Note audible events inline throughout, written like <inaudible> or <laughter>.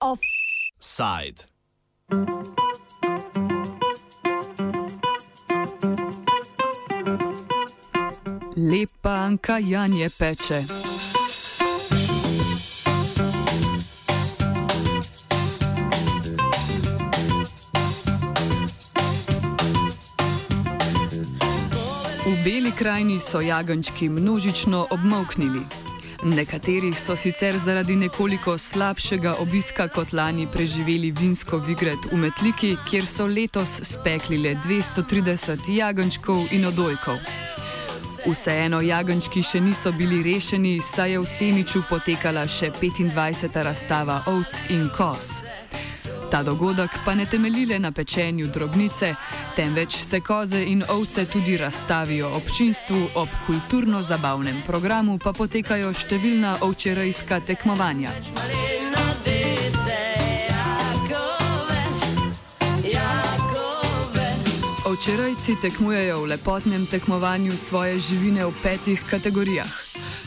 Offside. Lepa Anka Janje peče. Beli krajini so jagančki množično obmoknili. Nekateri so sicer zaradi nekoliko slabšega obiska kot lani preživeli vinsko vigret v Metliki, kjer so letos spekli le 230 jagančkov in odojkov. Vseeno jagančki še niso bili rešeni, saj je v Semiču potekala še 25. razstava ovc in kos. Ta dogodek pa ne temelji le na pečenju drobnice, temveč se koze in ovce tudi razstavijo občinstvu, ob kulturno-zabavnem programu pa potekajo številna ovčerejska tekmovanja. Ovčerajci tekmujejo v lepotnem tekmovanju svoje živine v petih kategorijah.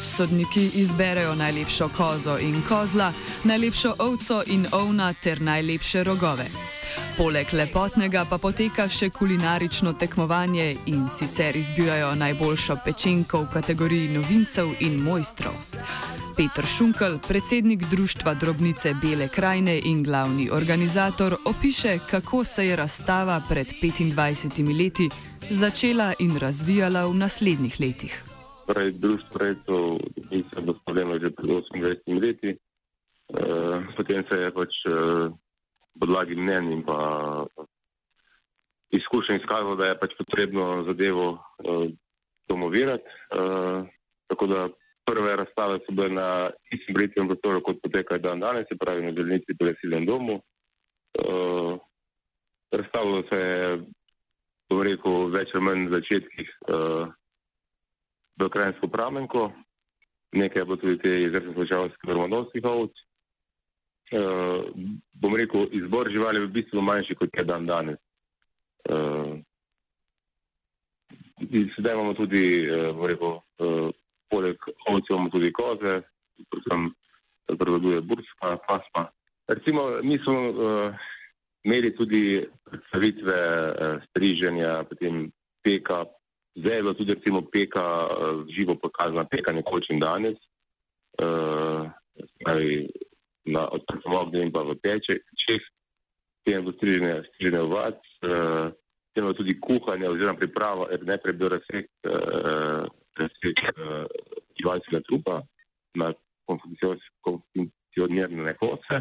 Sodniki izberejo najlepšo kozo in kozla, najlepšo ovco in ovna ter najlepše rogove. Poleg lepotnega pa poteka še kulinarično tekmovanje in sicer izbirajo najboljšo pečenko v kategoriji novincev in mojstrov. Petr Šunkel, predsednik Društva Drobnice Bele krajine in glavni organizator, opiše, kako se je razstava pred 25 leti začela in razvijala v naslednjih letih. Torej, društvo rejcev je bilo ustanovljeno že pred 28 leti, e, potem se je pač e, podlagi mnen in pa izkušenj izkazalo, da je pač potrebno zadevo e, promovirati. E, tako da prve razstave so bile na istem britskem prostoru, kot potekajo dan danes, se pravi na delnici pri Silnem domu. Uh, razstavilo se je, bom rekel, več ali manj začetkih uh, v krajinsko pramenko, nekaj je bilo tudi te izrazne slučajnosti romanovskih ovc. Uh, bom rekel, izbor živali je v bistvu manjši, kot je dan danes. Uh, sedaj imamo tudi, uh, bom rekel, uh, poleg ovcev imamo tudi koze, predvsem prevladuje burska pasma. Recimo, mi smo uh, imeli tudi predstavitve uh, striženja, potem peka, zdaj je bilo tudi recimo peka, uh, živo pokazana peka nekoč in danes, uh, na odprtem ognju in pa v peče, čeh, potem je bilo striženje, striženje ovac, uh, potem je bilo tudi kuhanje oziroma priprava, er najprej bil resek, uh, resek uh, živalskega trupa na konfunkcionirane koce,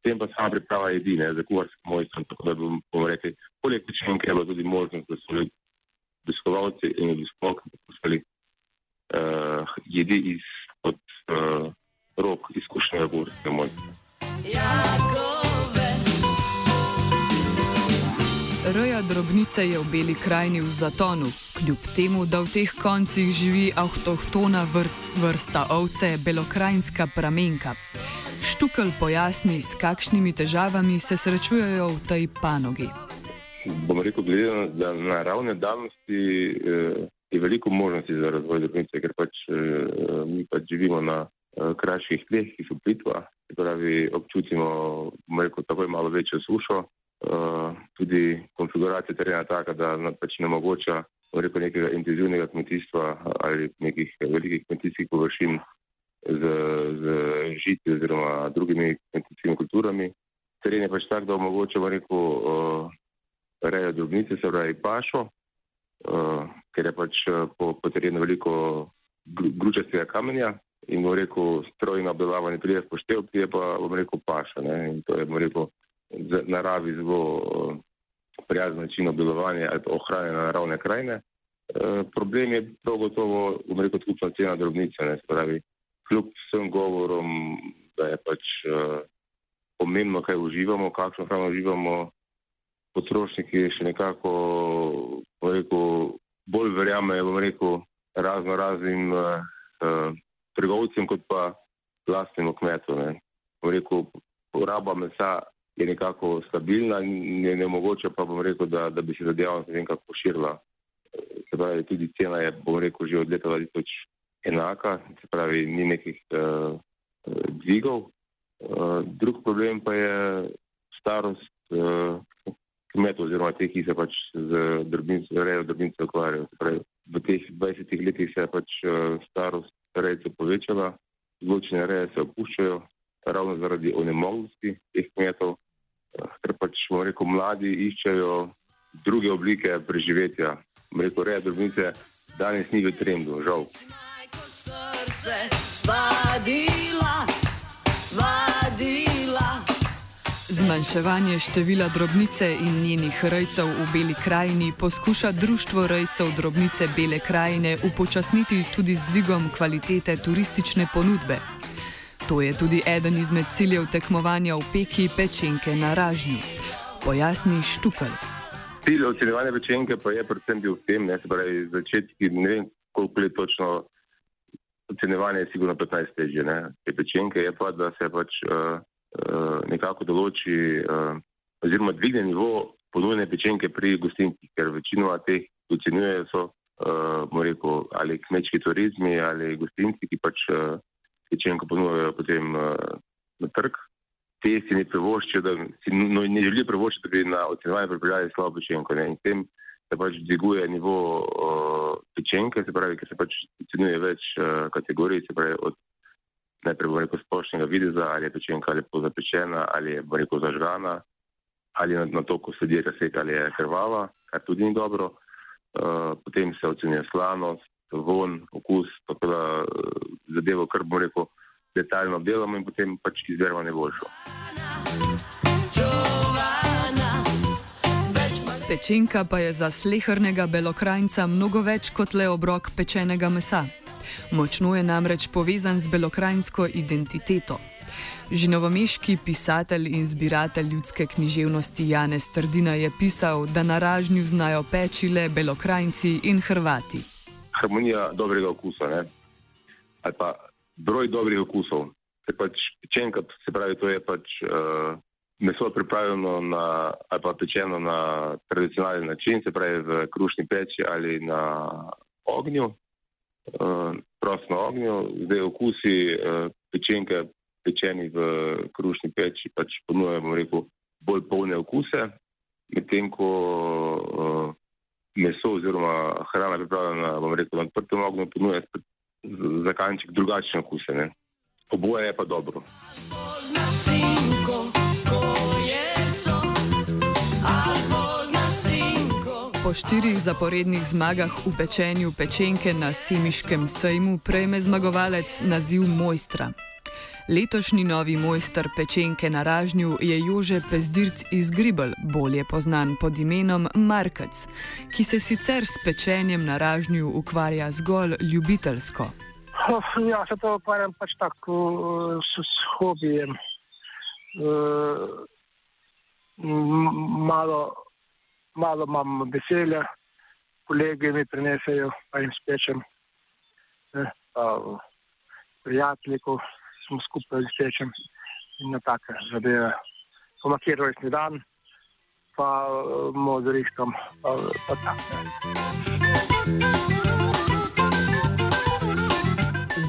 potem pa sama priprava jedine za kuharski mojster, tako da bomo rekli, poleg pečenke je bilo tudi možnost, da so obiskovalci in obiskovalci poskušali uh, jedi iz od uh, rok izkušnjega kuharskega mojstra. Reja drobnice je v beli krajini v zatonu, kljub temu, da v teh koncih živi avtohtona vrsta ovce, belokrajinska pramenka. Štukel pojasni, s kakšnimi težavami se srečujejo v tej panogi. Bom rekel, glede na naravne danosti, eh, je veliko možnosti za razvoj drobnice, ker pač eh, mi pač živimo na krajših tleh, ki so plitva, pravi občutimo, bom rekel, takoj malo večjo sušo. Uh, tudi konfiguracija terena taka, da pač ne mogoča rekel, nekega intenzivnega kmetijstva ali nekih velikih kmetijskih površin z, z žiti oziroma drugimi kmetijskimi kulturami. Teren je pač tak, da omogoča rekel, uh, rejo drobnice, se pravi pašo, ker je pač po, po terenu veliko gručastega kamenja in bo rekel, strojno obdelovanje prije poštev, prije pa bom rekel paša. Ne? In to je, bom rekel, naravi zelo prijazen način obdelovanja ali ohranjanja naravne krajine. E, problem je prav gotovo, bom rekel, skupna cena drobnice, ne spravi. Kljub vsem govorom, da je pač e, pomembno, kaj uživamo, kakšno hrano uživamo, potrošniki še nekako, bom rekel, bolj verjamejo, bom rekel, razno raznim e, trgovcem, kot pa vlastnemu kmetu. Ne. Bom rekel, poraba mesa je nekako stabilna in je nemogoče pa bom rekel, da, da bi se zadeva ne vem kako širila. E, se pravi, tudi cena je, bom rekel, že od leta 2000 enaka, se pravi, ni nekih uh, dvigov. Uh, drug problem pa je starost uh, kmetov oziroma teh, ki se pač z rejo drobnice ukvarjajo. V teh 20 letih se je pač uh, starost rejcev povečala, zločine reje se opuščajo, ravno zaradi onemoglosti teh kmetov, uh, ker pač, bomo rekel, mladi iščejo druge oblike preživetja. Rekel, reja drobnice danes ni v trendu, žal. Zmanjševanje števila drobnice in njenih rejcev v Beli krajini poskuša Društvo rejcev drobnice Bele krajine upočasniti tudi z dvigom kvalitete turistične ponudbe. To je tudi eden izmed ciljev tekmovanja v peki pečenke na Ražnju. Pojasni Štukal. Cilj ocenjevanja pečenke pa je predvsem bil v tem, ne, se pravi, začetki, ne vem, koliko je točno ocenjevanje, je sigurno 15 težje, ne. Te pečenke je pa, da se pač uh, nekako določi uh, oziroma dvigne nivo ponujene pečenke pri gostincih, ker večinoma teh ocenjujejo so, uh, bomo rekel, ali kmečki turizmi ali gostinci, ki pač pečenko ponujajo potem na trg te si ne privoščijo, da si no, ne želijo privoščiti, da bi na ocenjevanje pripeljali slabo pečenko. Ne? In s tem se pač dviguje nivo uh, pečenke, se pravi, ker se pač ocenjuje več uh, kategorij, se pravi od najprej bo rekel splošnega videza, ali je pečenka ali pozapečena, ali je bo rekel zažgana, ali na, na to, ko se dirka svet, ali je krvava, kar tudi ni dobro. Uh, potem se ocenjuje slanost, von, okus, tako da uh, zadevo, kar bo rekel detaljno delamo in potem pač izberemo najboljšo. Pečenka pa je za slehrnega belokrajnca mnogo več kot le obrok pečenega mesa. Močno je namreč povezan z belokrajnsko identiteto. Že novomeški pisatelj in zbiratelj ljudske književnosti Janez Trdina je pisal, da na ražnju znajo peči le belokrajnci in Hrvati. Harmonija dobrega okusa, ne? ali pa broj dobrih okusov. Se pač pečenka, se pravi, to je pač uh, meso pripravljeno na, ali pa pečeno na tradicionalen način, se pravi v krušni peči ali na ognju, prost na ognju. Zdaj okusi uh, pečenke pečeni v krušni peči pač ponujemo, rekel, bolj polne okuse, medtem ko uh, meso oziroma hrana pripravljena, bom rekel, na odprtem ognju ponuja za kanček drugačne okuse. Ne? Oboje je pa dobro. Po štirih zaporednih zmagah v pečenju pečenke na Semiškem sejmu prejme zmagovalec naziv mojstra. Letošnji novi mojster pečenke na Ražnju je Jože Pezdirc iz Gribel, bolje znan pod imenom Markec, ki se sicer s pečenjem na Ražnju ukvarja zgolj ljubiteljsko. Ja, se to ukvarjam pač tako s, s hobijem. Uh, malo, malo imam veselja, kolege mi prinesejo, pa jim spečem. Eh, prijatelji, smo skupaj z tečem in na take zadeve. Pomakir rojstni dan, pa modrihtom, pa, pa tako.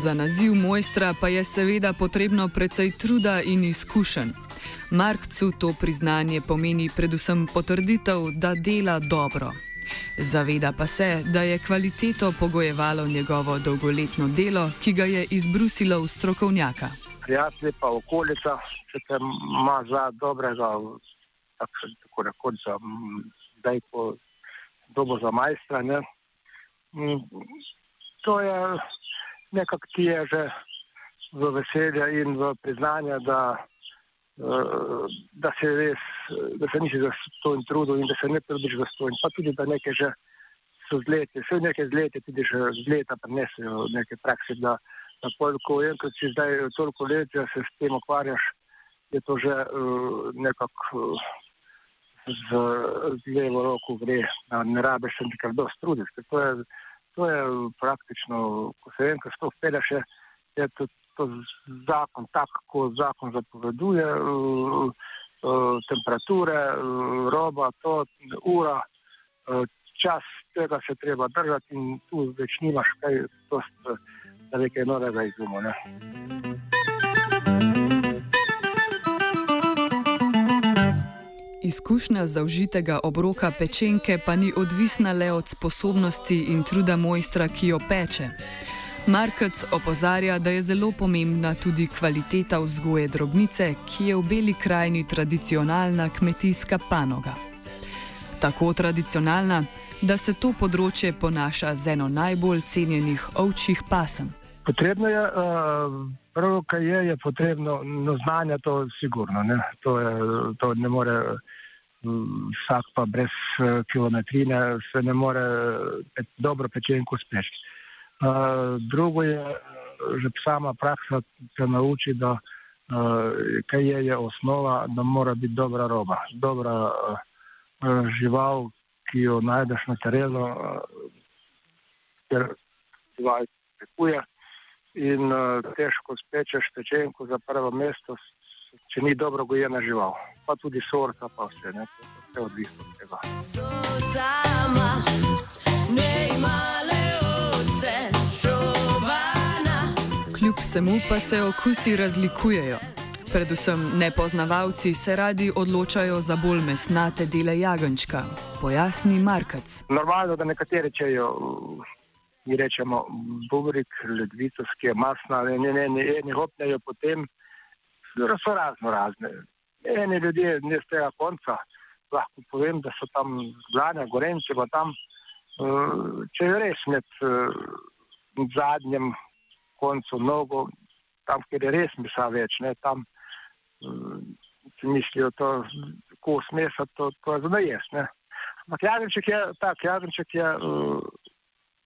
Za naziv mojstra pa je seveda potrebno precej truda in izkušenj. Markcu to priznanje pomeni predvsem potrditev, da dela dobro. Zaveda pa se, da je kvaliteto pogojevalo njegovo dolgoletno delo, ki ga je izbrusilo v strokovnjaka. Prijatelji pa okolica, če te ima za dobrega, tako, tako rekoč, zdaj po dobo za majstra. Ne? To je nekako ti je že v veselje in v priznanje, da da se res, da se nisi zastojn trudil in da se ne trudiš zastojn. Pa tudi, da nekaj že so zleti, vse nekaj zleti, tudi že zleta prenesejo neke prakse, da, da koliko enkrat si zdaj toliko let, da se s tem ukvarjaš, je to že uh, nekako uh, z, z levo roko gre, da ne rabiš se nikar dosti truditi. To je, to je praktično, ko se enkrat s to vpeljaš, je to to zakon, tako kot zakon zapoveduje, uh, uh, temperature, uh, roba, to, ura, čas tega se treba držati in tu več nimaš kaj, da nekaj novega izumo. Ne. Izkušnja zaužitega obroka pečenke pa ni odvisna le od sposobnosti in truda mojstra, ki jo peče. Markec opozarja, da je zelo pomembna tudi kvaliteta vzgoje drobnice, ki je v beli krajini tradicionalna kmetijska panoga. Tako tradicionalna, da se to področje ponaša z eno najbolj cenjenih ovčjih pasem. Potrebno je, uh, prvo, kar je, je potrebno, no znanje to sigurno. Ne? To, je, to ne more um, vsak pa brez uh, kilometrine, se ne more pet, dobro pečenko speči. Drugo je, že sama praksa te nauči, da uh, kaj je, je osnova, da mora biti dobra roba, dobra uh, žival, ki jo najdeš na terenu, uh, ker žival pekuje in uh, težko spečeš pečenko za prvo mesto, če ni dobro gojena žival. Pa tudi sorta, pa vse, ne, vse odvisno od tega. Vsemu pa se okusi razlikujejo. Predvsem nepoznavalci se radi odločajo za bolj mesnate dele jagončka, pojasni Markac. Normalno, da nekateri čejo mi rečemo, bubrik, ledvicovski masna, ne, ne, ne, ne, ne hopnejo potem, so razno razne. Eni ljudje ne z tega konca, lahko povem, da so tam zglane, gorenci, pa tam, uh, če je res med uh, zadnjem koncu nogo, tam, kjer je res misa več, ne, tam uh, mislijo to, ko smesa, to, to je zelo ne. Ampak jazenček je tak, jazenček je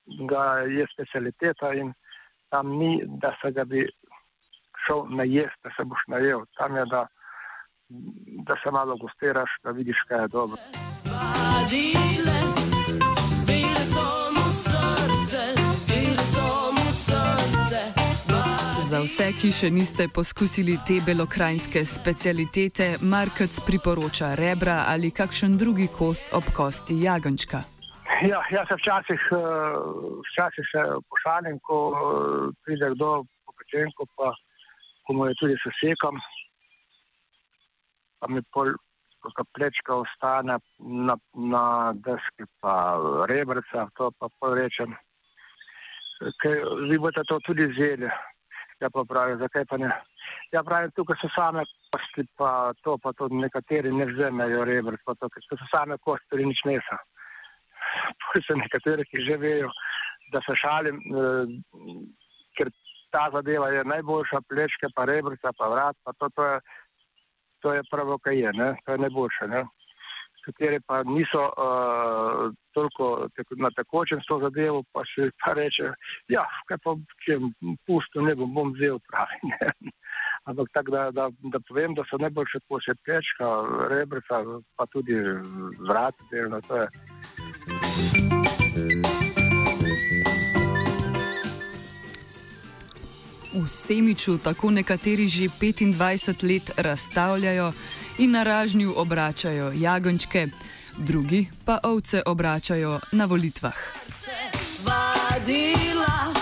ga je specialiteta in tam ni, da se ga bi šel najesti, da se boš najel. Tam je, da, da se malo gostiraš, da vidiš, kaj je dobro. Za vse, ki še niste poskusili te belokrajinske specialitete, Markac priporoča rebra ali kakšen drugi kos ob kosti jagončka. Ja, jaz se včasih, eh, včasih se pošalim, ko eh, pride kdo po pečenku, pa ko mu je tudi sesekam, pa mi pol, ko plečka ostane na, na deski, pa rebrca, to pa pol rečem. Ker vi boste to tudi zjeli. Ja pa pravi, zakaj pa ne? Ja pravim, tukaj so same kosti, pa to, pa to nekateri ne vzemejo rebrc, pa to, ker so same kosti, nič mesa <laughs> so nekateri, ki že vejo, da se šalim, eh, ker ta zadeva je najboljša, plečke, pa rebrca, pa vrat, pa to, to, je, to je pravo, kaj je, ne? to je najboljše. Ne? Kateri pa niso uh, toliko na takočem s to zadevo, pa še pa reče, ja, kaj pa, če pusto ne bom, bom vzel pravi. Ne? <laughs> Ampak tako, da, da, da povem, da so najboljše kose pečka, rebrca, pa tudi vrat, delno. V Semiču tako nekateri že 25 let razstavljajo in na ražnju obračajo jagončke, drugi pa ovce obračajo na volitvah. Vadila,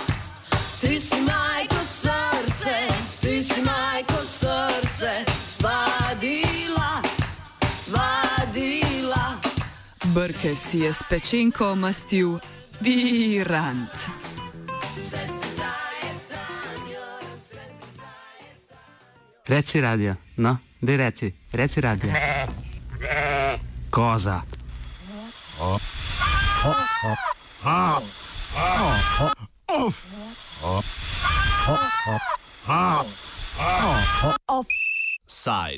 Brke si je s pečenko mastil virant. Reci radio, no, dej reci, reci radio. Koza. Side.